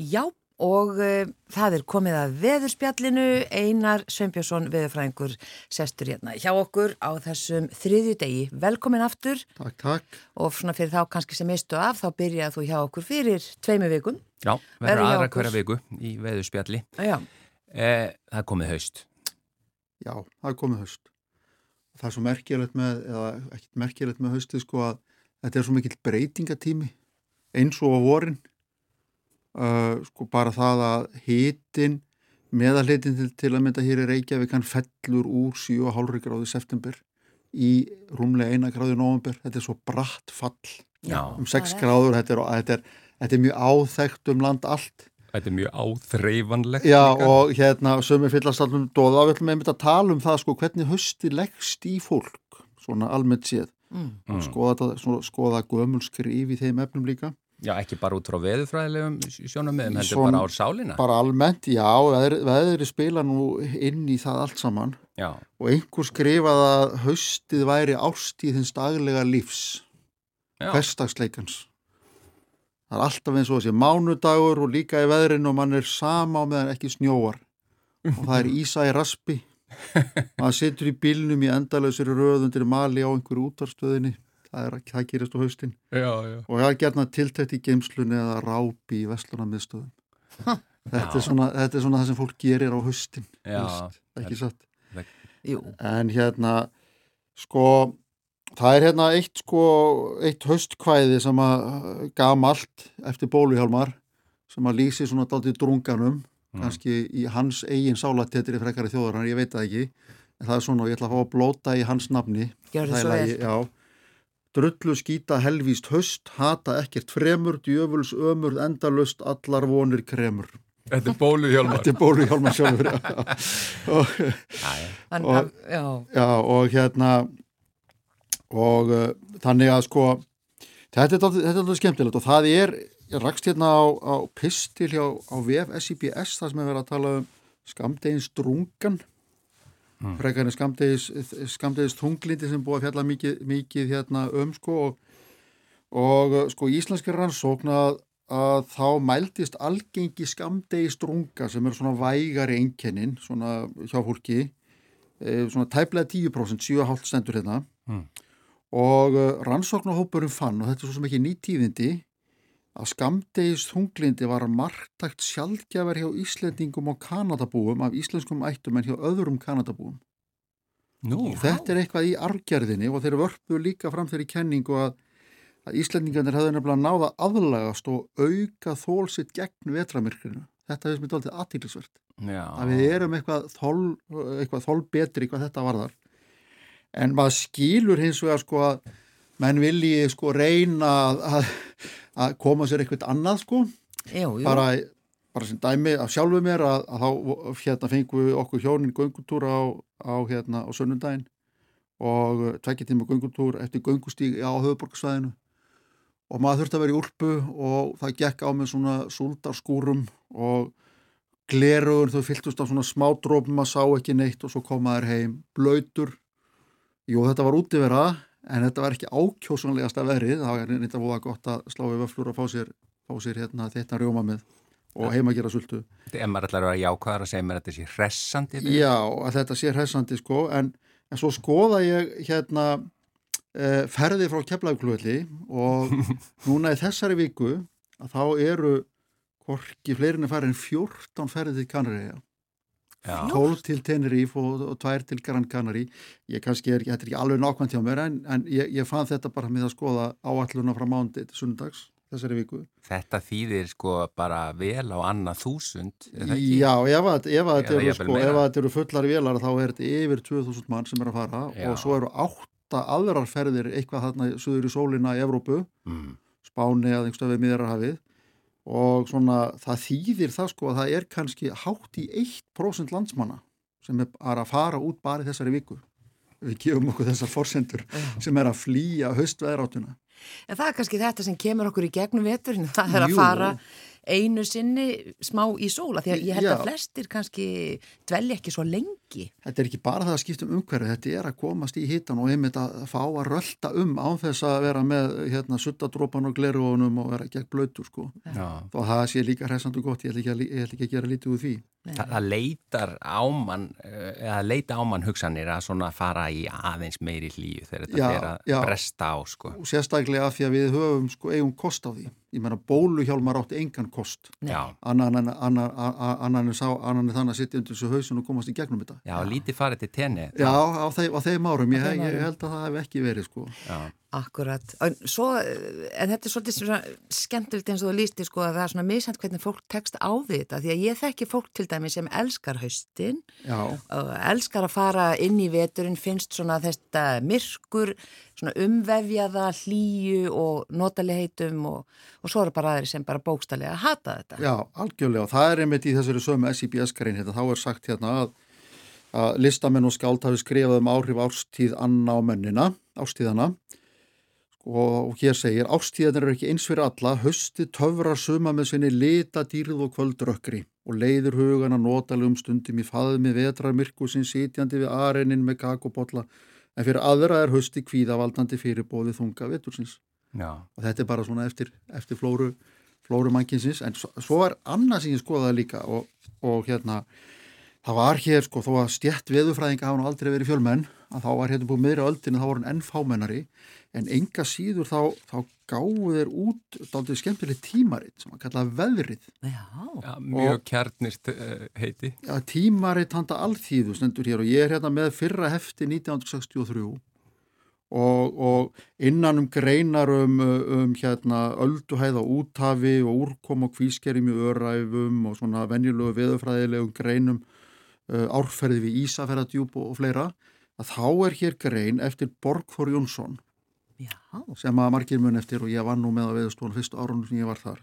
Já, og uh, það er komið að veðurspjallinu, Einar Sveinbjörnsson, veðurfræðingur, sestur hérna hjá okkur á þessum þriðju degi. Velkomin aftur. Takk, takk. Og svona fyrir þá kannski sem mistu af, þá byrjaði þú hjá okkur fyrir tveimu vikum. Já, Verður aðra okkur. hverja viku í veðurspjalli. Já, Eh, það komið haust. Já, það komið haust. Það er svo merkilegt með, eða ekkert merkilegt með haustið sko að þetta er svo mikill breytingatími eins og á vorin. Uh, sko bara það að hitin, meðalhitin til, til að mynda hér í Reykjavík hann fellur úr 7,5 gráði september í rúmlega 1 gráði november. Þetta er svo bratt fall Já. um 6 það er. gráður. Þetta er, þetta, er, þetta er mjög áþekkt um land allt. Þetta er mjög áþreifanlegt. Já líka. og hérna sömur fyllast allum dóða við ætlum einmitt að tala um það sko hvernig hösti leggst í fólk svona almennt séð mm. Mm. skoða, skoða gömul skrif í þeim efnum líka Já, ekki bara út frá veðurfræðilegum sjónamöðum, heldur Svona- bara ár sálina. bara almennt, já, veðri, veðri spila nú inn í það allt saman Já, og einhver skrifaði að haustið væri ástíðins daglega lífs já. hverstagsleikans það er alltaf eins og þessi mánudagur og líka í veðrinu og mann er sama á meðan ekki snjóar. Og það er ísa í raspi. Maður situr í bílnum í endalausir röðundir mali á einhverju útvarstöðinni það, er, það gerist á haustin. Já, já. og það er gerna tiltækt í geimslunni eða rápi í vestlunarmiðstöðum þetta, er svona- þetta er svona það sem fólk gerir á haustin Já, veist, ekki satt? Jú, En hérna, sko, það er hérna eitt, sko, eitt haustkvæði sem að gamalt eftir bóluhjálmar sem að lýsi svona daldið drunganum, Mm. kannski í hans eigin sálatetri frekari þjóðarann, ég veit það ekki, en það er svona og ég ætla að fá að blóta í hans nafni. gjörðu Það er svo lagi, vel. Já, drullu skýta helvíst haust, hata ekkert fremur, djöfuls ömur, endalust, allar vonir kremur. Þetta er bóluð hjálmar. Þetta er bóluhjálmar sjálfur, já. og, Hann, og- já, Já, og hérna og uh, þannig að sko þetta er er alveg skemmtilegt og það er, rakst hérna á, á pistil hjá á VF SIBS þar sem er verið að tala um skamdegins drungan mm. frekarinn skamdegis, skamdegis þunglindi sem búið að fjalla mikið, mikið hérna um sko og, og uh, sko íslenski rannsókn að, þá mældist algengi skamdegis drunga sem eru svona vægari einkennin svona hjá fólki eh, svona tæplega 10% 7,5 stendur hérna Mm. Og uh, rannsóknarhópurum fann og þetta er svo sem ekki nýtíðindi að skamdegis þunglindi var margtækt sjaldgjafar hjá Íslendingum og Kanadabúum af íslenskum ættum en hjá öðrum Kanadabúum. Nú, þetta er eitthvað í argerðinni og þeir vörpu líka fram þeirri kenningu að, að Íslendingarnir hefðu nefnilega náða aðlagast og auka þólsitt gegn vetramirkrinu þetta hefði sem er dálítið aðtílisvert já. að við erum eitthvað þól, eitthvað þól betri hvað þetta varðar en maður skilur hins vegar sko að menn vilji sko reyna að, að, að koma sér eitthvað annað sko. Jú, jú. bara, bara sem dæmi af sjálfu mér að, að þá hérna fengum við okkur hjónin göngutúr á, á hérna á sunnundaginn og tvekki tíma göngutúr eftir göngustíg á höfuborgarsvæðinu og maður þurfti að vera í úlpu og það gekk á með svona súldarskúrum og glerugur þau fylltust á svona smádrópum maður sá ekki neitt og svo komaður heim blöytur jú þetta var útivera en þetta var ekki ákjósanlegasta verið það var reynda voða gott að slá við vöflur og fá sér, fá sér hérna þetta rjóma með og heima að gera sultu Ef maður ætlar að vera jákvæðar að segja mér að þetta sé hressandi. Já, að þetta sé hressandi sko, en, en svo skoða ég hérna uh, ferði frá Keflavíkluvöldi og núna í þessari viku að þá eru hvorki fleirinni farin 14 ferði til Kanaríja, Já. 12 til Tenerife og, og 2 til Gran Canari. Ég kannski er, þetta er ekki alveg nákvæmt hjá mér en, en ég, ég fann þetta bara með að skoða áalluna frá mándi til sundags þessari viku. Þetta þýðir sko bara vel á annað þúsund. Já, ef að, þetta eru, sko, eru fullar vélar þá er þetta yfir 2000 mann sem er að fara Já. og svo eru átta aðrar ferðir eitthvað þarna suður í sólina í Evrópu, Mm. Spáni eða einhverstað við miðarhafið og svona það þýðir það sko að það er kannski hátt í 1% landsmanna sem er að fara út bara þessari viku. Við gefum okkur þessar forsendur sem er að flýja haustveðrátuna. En það er kannski þetta sem kemur okkur í gegnum veturinn, það er að Jú. fara einu sinni smá í sóla því að ég held Já. að flestir kannski dvelja ekki svo lengi. Þetta er ekki bara það að skipta um umhverfi, þetta er að komast í hittan og einmitt að fá að rölda um án þess að vera með hérna suttadrópan og glerugunum og vera gegn blöytur sko. Já. Þó að það sé líka hressandu gott, ég ætla ekki að, ég ætla ekki að gera lítið úr því. Þa, það leitar ámann eða leita ámann hugsanir að svona fara í aðeins meiri hlýju þegar þetta Já, er að já. bresta á sko. Og sérstaklega af því að við höfum sko eigum kost á því. Ég meina bóluhjálmar átti engan kost. Já, Annan en, annan, annan, annan, en sá, annan en þannig að sitja undir þessu hausin og komast í gegnum þetta. Já, lítið farið til tenni Já, á, þeim, á þeim árum, ég, ég held að það hef ekki verið sko. Já. Akkurat. En, svo, en þetta er svolítið svona skemmtilegt eins og þú lísti sko að það er svona misænt hvernig fólk tekst á við þetta því að ég þekki fólk til dæmi sem elskar haustin Já, og elskar að fara inn í veturinn finnst svona þetta myrkur svona umvefjaða hlýju og notalegheitum og, og svo eru bara aðri sem bara bókstallega hata þetta. Já, algjörlega og það er einmitt í þessari sömu SIBS-grein hérna, þá er sagt hérna að, að listamenn og skáld hafi skrifað um áhrif árstíð anna á mennina, ástíðana og, og hér segir ástíðanir eru ekki eins fyrir alla, hösti töfrar suma með sinni lita dýrð og kvöldrökkri og leiður hugana notalegum stundum í faðmi vetrar myrkusinn sitjandi við arenin með kakobotla en fyrir aðra er hösti kvíðavaldandi fyrir bóði þunga vetursins. Já. og þetta er bara svona eftir, eftir flóru, flóru mannkinsins en svo, svo er annað sem ég skoðaði líka og, og hérna það var hér sko þó að stjætt veðufræðinga hafa nú aldrei verið fjölmenn að þá var hérna búið meðri öldin þá var hann enn fámennari. En enga síður þá, þá gáðu þeir út dálítið skemmtileg tímaritt sem að kalla veðrið. Já, Já, mjög kjarnist uh, heiti. ja, tímaritt handa alþýðu stendur hér og ég er hérna með fyrra hefti 1963 og, og innan um greinar um, um hérna ölduhæð á úthafi og úrkom og kvískerim í öræfum og svona venjulegu veðufræðilegum greinum árferði við Ísaferðadjúb og, fleira að þá er hér grein eftir Borgþór Jónsson. Já, sem að margir mun eftir og ég var nú með á veðustofun fyrstu árunum sem ég var þar.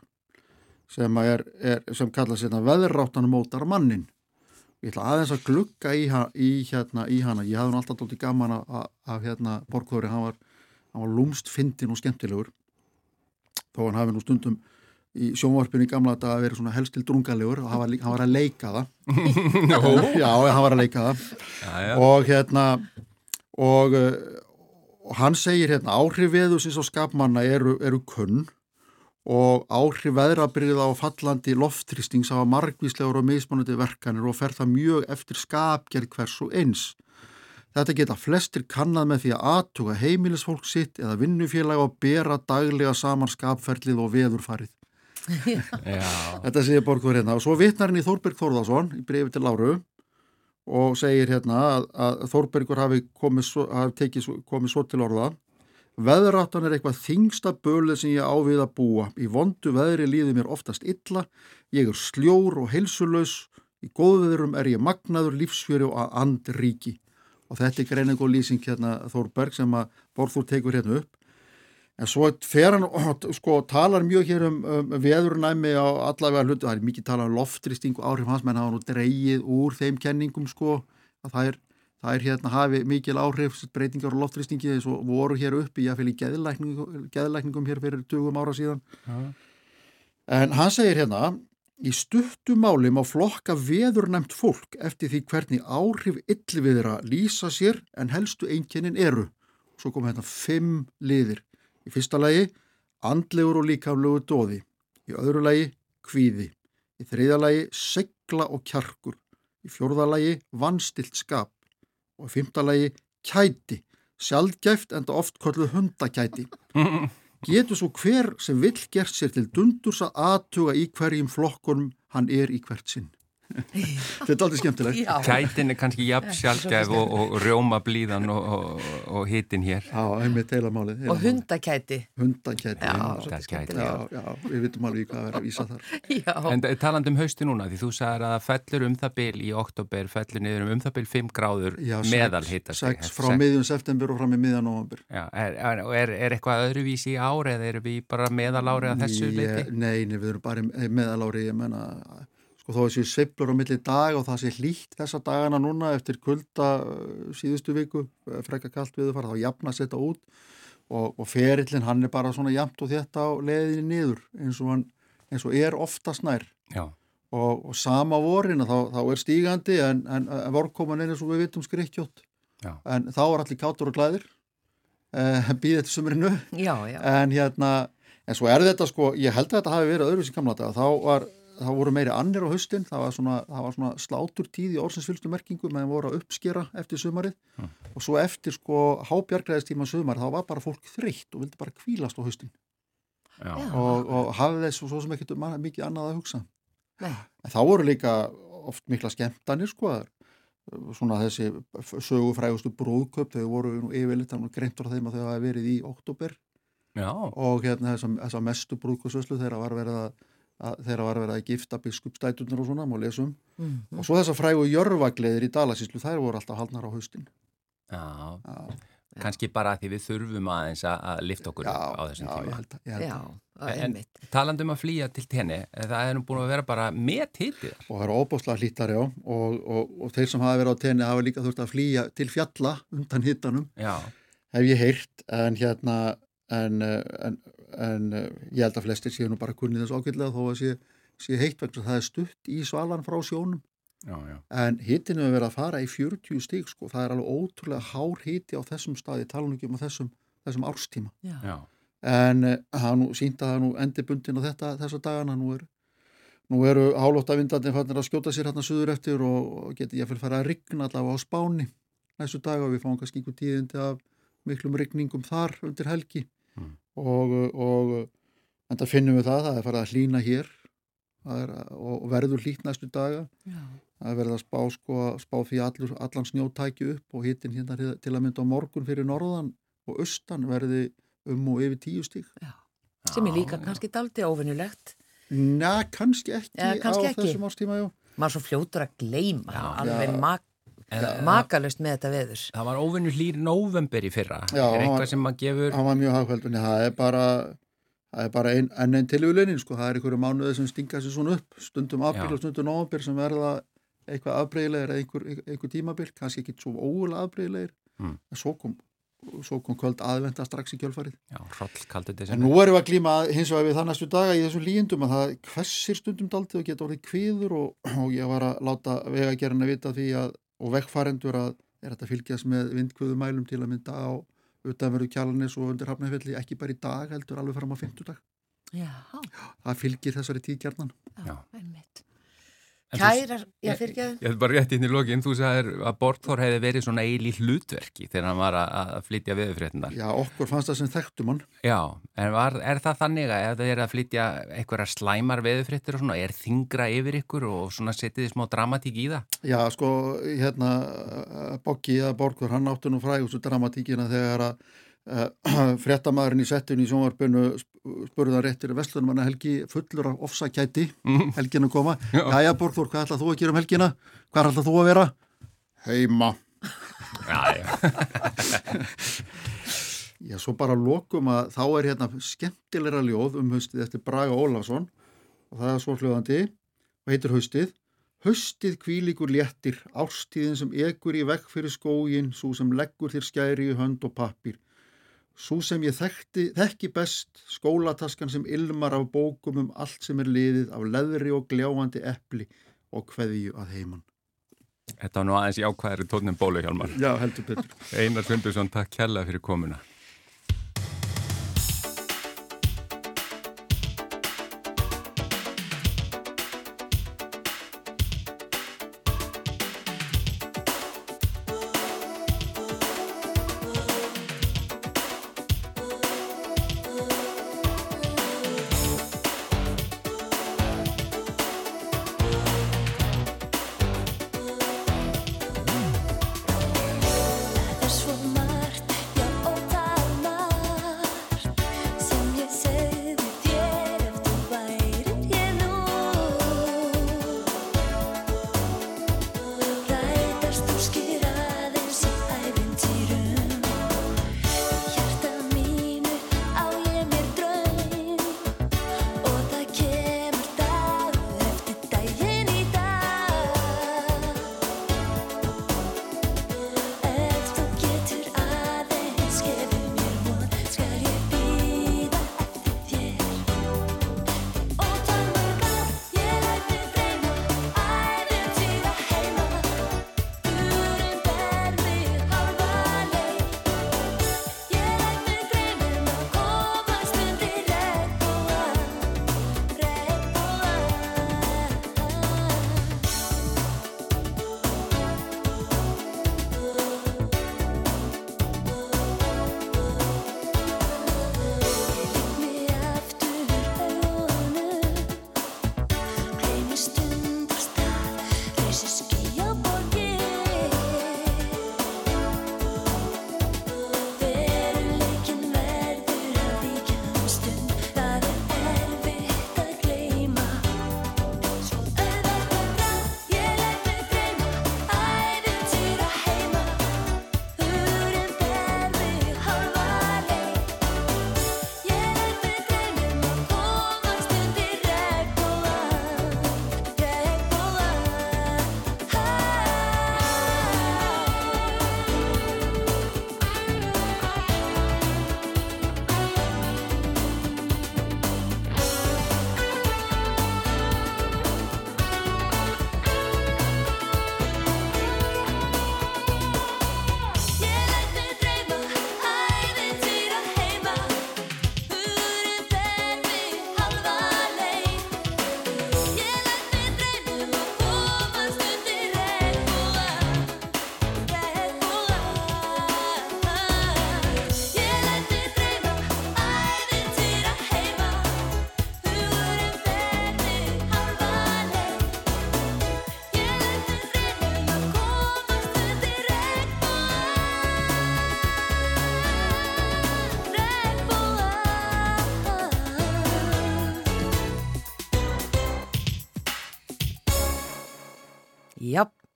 Sem, að er, er, sem kallast hérna veðráttan mótar mannin ég ætla aðeins að glugga í, í, hérna, í hana. Ég hafði nú alltaf dóttir gaman af, af, af hérna, Borgþóri, hann var, hann var lúmst fyndin og skemmtilegur. Þó hann hafi nú stundum í sjónvarpinu í gamla daga verið svona helst til drungalegur og hann var, hann var að leika það já, hann var að leika það Já, já. og hérna og, uh, og hann segir hérna áhrif veðusins á skapmanna eru, eru kunn og áhrif veðrabriða á fallandi loftrýstings hafa margvíslegur og mismunandi verkanir og fer það mjög eftir skapgerð hvers og eins. Þetta geta flestir kannad með því að aðtuga heimilisfólk sitt eða vinnufélag og bera daglega saman skapferlið og veðurfarið. Þetta segir Borgur hérna og svo vitnar hann í Þórberg Þórðarsson í brefi til Láru og segir hérna að, að Þórbergur hafi, komið svo, hafi tekið, komið svo til orða Veðráttan er eitthvað þingsta bölið sem ég á við að búa. Í vondu veðri líður mér oftast illa, ég er sljór og heilsulaus, í góðveðurum er ég magnaður, lífsfjöri og andríki. Og þetta er greinig og lýsing hérna Þórberg sem að Borður tekur hérna upp. En svo fer hann og sko, talar mjög hér um, um veðurnæmi á allavega hlutu, það er mikið talað um loftrýsting og áhrif hans, menn hafa nú dreigið úr þeim kenningum sko, að það er, það er hérna hafi mikil áhrif breytingar á loftrýstingi eins og voru hér uppi, ég fylg í geðlækningum, geðlækningum hér fyrir 20 ára síðan. En hann segir hérna, í stuttu máli má flokka veðurnæmt fólk eftir því hvernig áhrif illviðra lýsa sér en helstu einkennin eru. Svo kom hérna fimm liðir. Í fyrsta lagi andlegur og líkamlegu dóði. Í öðru lagi kvíði. Í þriðja lagi segla og kjarkur. Í fjórða lagi vannstilt skap. Og í fymta lagi kæti. Sjaldgæft en það oft kolluð hundakæti. Getur svo hver sem vill gert sér til dundurs að aðtuga í hverjum flokkunum hann er í hvert sinn. Þetta er aldrei skemmtilegt. Kætin er kannski jafn sjálfgæf og, og rjóma blíðan og, og, og hitin hér. Já, einmitt heila málið. heila Og hundakæti. Hundakæti. Já, já, já, við vitum alveg hvað er að vísa þar. Já, En talandi um hausti núna, því þú sagðir að það fellur um það bil í oktober, fellur niður um um það bil 5 gráður Já, meðal hitta Sex frá miðjum september og fram í miðjan november. Já, er, er, er, eitthvað öðruvísi í ári eða erum við bara meðal ári að þessu leiti? Nei, nei, við erum bara í meðalári, ég menna, sko þó þessi sveiflur á milli dag og það sé hlýtt þessa dagana núna eftir kulda uh, síðustu viku, uh, frekka kallt við fara, þá jafna þetta út og, og ferillin hann er bara svona jamt og þetta á leiðinni niður eins og hann, eins og er oftast nær. Já, og, og sama vorin þá, þá er stígandi en, en, en vorkoman er eins og við vitum skrikkjótt. En þá er allir kátur og glæðir uh, býðið til já. en hérna en svo er þetta sko, ég held að þetta hafi verið öðru sem gamla þetta, þá var þá voru meiri annir á haustin, það var svona, það var svona slátur tíð í orsinsfylgstu merkingu meðan voru að uppskera eftir sumarið. Og svo eftir sko hábjargræðistíma sumar þá var bara fólk þreytt og vildi bara kvílast á haustin. Já, og, og hafði þess svo sem ekkert um mikið annað að hugsa. Nei. en þá voru líka oft mikla skemmtanir sko svona þessi sögufrægustu brúðköp þau voru nú yfirleitt þannig greint frá þeim að þau hafi verið í oktober já, og hérna þessa, þessa mestu brúðköpsvöslu þegar var verið að, að þegar var verið að gifta biskupstætunar og svona má lesum Mm. og svo þessa frægu jörfagleðir í Dalasíslu þær voru alltaf haldnar á haustin já, já, kannski bara því við þurfum aðeins að, að lifta okkur já, upp á þessum já, ég tíma. held að, ég held Já, að. En einmitt. talandi um að flýja til tenni, það er nú búin að vera bara með hitið. og það eru óbúslega hlítari á og, og, og þeir sem hafa verið á tenni hafa líka þurft að flýja til fjalla undan hittanum Já, hef ég heyrt en hérna en, eh, en, en eh, ég held að flestir séu nú bara kunnið þess ágætlega þó að sé, sé heitt vegna að það er stutt í svalan frá sjónum. Já, já, en hittinu hefur verið að fara í 40 stík sko, það er alveg ótrúlega hár hitti á þessum staði, tala nú ekki um á þessum, þessum árstíma. Já. en uh, það nú sínt að það nú endibundin á þetta þessa dagana. Nú, er, nú eru hálóttavindandi fannir að skjóta sér hérna suður eftir og, og geti ég fyrir fara að rigna allavega á spáni næstu dag og við fáum kannski einhver tíðindi af miklum rigningum þar undir helgi. Mm. Og, og en það finnum við það, það er farið að hlýna hér er, og verður hlýtt næstu daga Já. það er verið að spá, sko, spá því allur, allan snjótæki upp og hittin hérna til að mynda á morgun fyrir norðan og austan verði um og yfir tíu stík Sem er líka Já, já. kannski daldi óvinnulegt. Næ, kannski ekki Ja, kannski á ekki. þessum ástíma, já. Maður svo fljótur að gleyma, Já. alveg Já. En- makalust með þetta veður. Það var óvinnu hlýr november í fyrra. Já, er eitthvað sem maður gefur... Hann var mjög hafkvældunni, það er bara það er bara ein, enn einn tilvílunin sko. það er einhverju mánuði sem stinga sér svona upp stundum april Já. og stundum november sem verða eitthvað afbreyðilegir eða einhver, einhver tímabil, kannski ekki svo ógulega afbreyðilegir Mm. en svo kom, svo kom kvöld aðvenda strax í kjölfarið Já, En nú erum við að glíma hins vegar við það næstu daga í þessum líindum að það hvessir stundum daldið og geta orðið kviður og, og ég var að láta vegagerina vita því að, og vegfarendur að er þetta fylgjast með vindkvöðumælum til að mynda á utanverðu kjalanis og undir hafnafelli ekki bara í dag heldur alveg fram á fimmtudag. Já, Það fylgir þessari tíð kjarnan. Já. einmitt. Kærar, já, fyrir ekki Ég hef bara rétt inn í lokin, þú sagðir að Borgþór hefði verið svona eil í hlutverki þegar hann var að, að flytja veðurfréttinar. Já, okkur fannst það sem þekktum hann. Já, en var, er það þannig að ef það er að flytja einhverja slæmar veðurfréttir og svona, er þingra yfir ykkur og svona setið þið smá dramatík í það? Já, sko, hérna, Boggi eða Borgur, hann áttu nú frægustu dramatíkina þegar að uh, fréttamaðurinn í settinu í sjónvarpinu spurði hann réttir Vestlunum helgi fullur af ofsakæti helgin að koma. Já. Jæja, Borgur, hvað ætlað þú að gera um helgina? Hvað ætlað þú að vera? Heima. Já, já. Já, svo bara lokum að þá er hérna skemmtilegra ljóð um haustið eftir Braga Ólafsson og það er svo hljóðandi og heitir haustið Haustið kvílíkur léttir, árstíðin sem ekur í vekk fyrir skógin, svo sem leggur þér skæri í hönd og pappir. Svo sem ég þekkti, þekki best, skólataskan sem ilmar af bókum um allt sem er liðið af leðri og gljáandi epli og kveðju að heiman. Þetta var nú aðeins jákvæðari tónum bólu hjálmar. Já, heldur betur. Einar Sveinbjörnsson, takk kjalla fyrir komuna.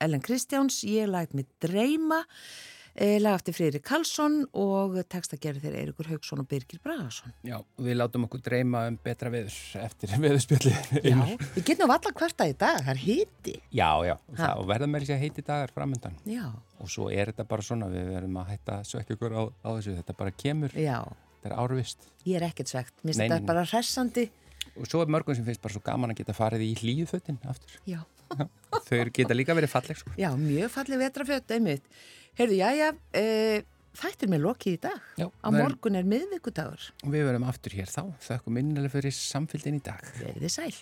Ellen Kristjáns, ég lagði mig dreyma, e, lag eftir Freyri Karlsson og texta gerði þeirra Eirikur Haugsson og Birgir Bragarsson. Já, við látum okkur dreyma um betra veður eftir veðurspjalli. Já, við getum valla hverta í dag, það er hiti. Já, já, það, og verða með þessi heiti dagar framöndan. Já, Og svo er þetta bara svona, við verðum að hætta að sökja okkur á, á þessu, þetta bara kemur, já, þetta er árvist. ég er ekkert svegt, mér finnst þetta bara hressandi. Og svo er mörgum sem finnst bara svo gaman að geta farið í hlýju fötin aftur. Já, Þau geta líka verið falleg sko. Já, mjög falleg vetrafjött, einmitt. Herðu, já, já, e, eh, þættir með lokið í dag. Já, Á morgun er miðvíkudagur Og við verðum aftur hér þá. Þakku minnilega fyrir samfélgin í dag. Verðið sæl.